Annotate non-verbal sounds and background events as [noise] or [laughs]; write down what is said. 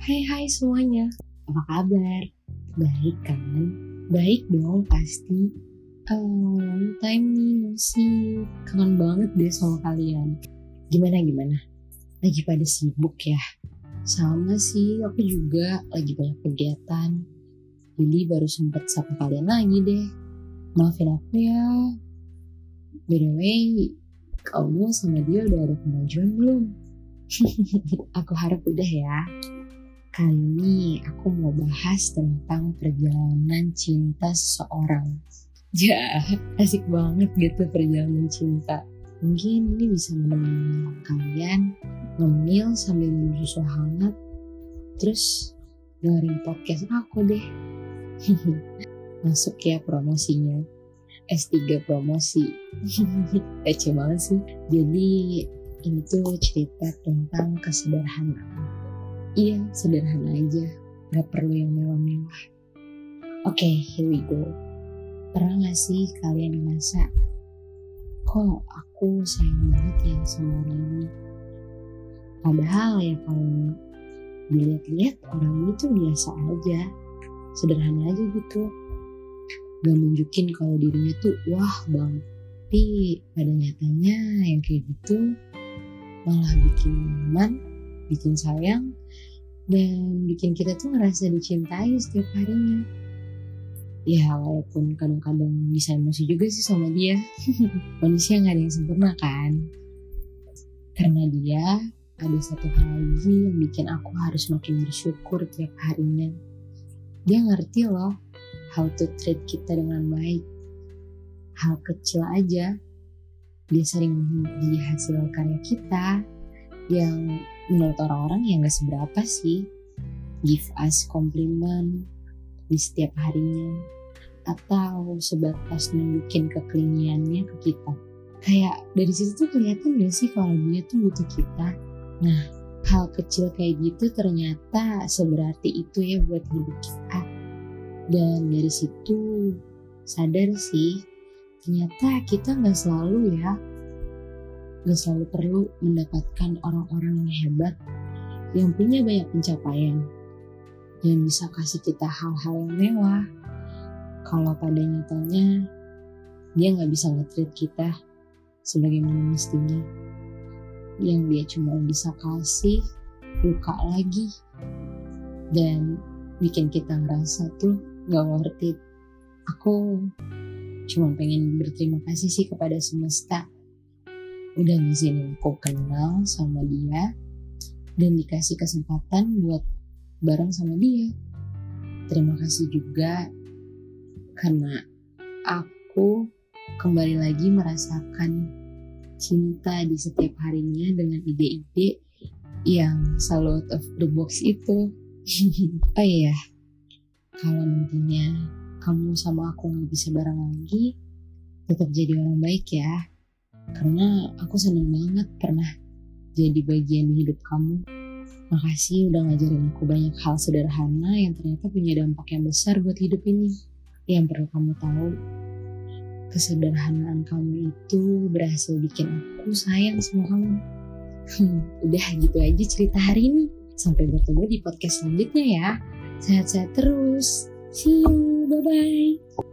Hai hai semuanya, apa kabar? Baik kan? Baik dong pasti. Oh, long time nih masih kangen banget deh sama kalian. Gimana gimana? Lagi pada sibuk ya? Sama sih, aku juga lagi banyak kegiatan. Jadi baru sempet sapa kalian lagi deh. Maafin aku ya. By the way, kamu sama dia udah ada kemajuan belum? [laughs] aku harap udah ya. Kali ini aku mau bahas tentang perjalanan cinta seseorang. Ya, asik banget gitu perjalanan cinta. Mungkin ini bisa menemani kalian ngemil sambil minum susu hangat. Terus dengerin podcast aku deh. [laughs] Masuk ya promosinya. S3 promosi. [laughs] Ece banget sih. Jadi ini tuh cerita tentang kesederhanaan. Iya, sederhana aja. Gak perlu yang mewah-mewah. Oke, okay, here we go. Pernah gak sih kalian ngerasa, kok aku sayang banget ya sama orang ini? Padahal ya kalau dilihat-lihat orang ini tuh biasa aja. Sederhana aja gitu. Gak nunjukin kalau dirinya tuh wah banget. Tapi pada nyatanya yang kayak gitu malah bikin nyaman, bikin sayang, dan bikin kita tuh ngerasa dicintai setiap harinya. Ya walaupun kadang-kadang bisa emosi juga sih sama dia. [laughs] Manusia nggak ada yang sempurna kan. Karena dia ada satu hal lagi yang bikin aku harus makin bersyukur tiap harinya. Dia ngerti loh how to treat kita dengan baik. Hal kecil aja dia sering memuji hasil karya kita yang menurut orang-orang yang gak seberapa sih. Give us compliment di setiap harinya. Atau sebatas nunjukin keklingiannya ke kita. Kayak dari situ tuh kelihatan gak sih kalau dia tuh butuh kita? Nah hal kecil kayak gitu ternyata seberarti itu ya buat hidup kita. Dan dari situ sadar sih ternyata kita nggak selalu ya nggak selalu perlu mendapatkan orang-orang yang hebat yang punya banyak pencapaian yang bisa kasih kita hal-hal yang mewah. Kalau pada nyatanya dia nggak bisa ngetrit kita sebagaimana mestinya. Yang dia cuma bisa kasih luka lagi dan bikin kita ngerasa tuh nggak worth it. Aku cuma pengen berterima kasih sih kepada semesta udah ngizinin aku kenal sama dia dan dikasih kesempatan buat bareng sama dia. Terima kasih juga karena aku kembali lagi merasakan cinta di setiap harinya dengan ide-ide yang selalu out of the box itu. [laughs] oh iya, kalau nantinya kamu sama aku nggak bisa bareng lagi, tetap jadi orang baik ya. Karena aku seneng banget pernah jadi bagian hidup kamu. Makasih udah ngajarin aku banyak hal sederhana yang ternyata punya dampak yang besar buat hidup ini. Yang perlu kamu tahu, kesederhanaan kamu itu berhasil bikin aku sayang sama kamu. [laughs] Udah gitu aja cerita hari ini. Sampai bertemu di podcast selanjutnya ya. Sehat-sehat terus. See you. Bye-bye.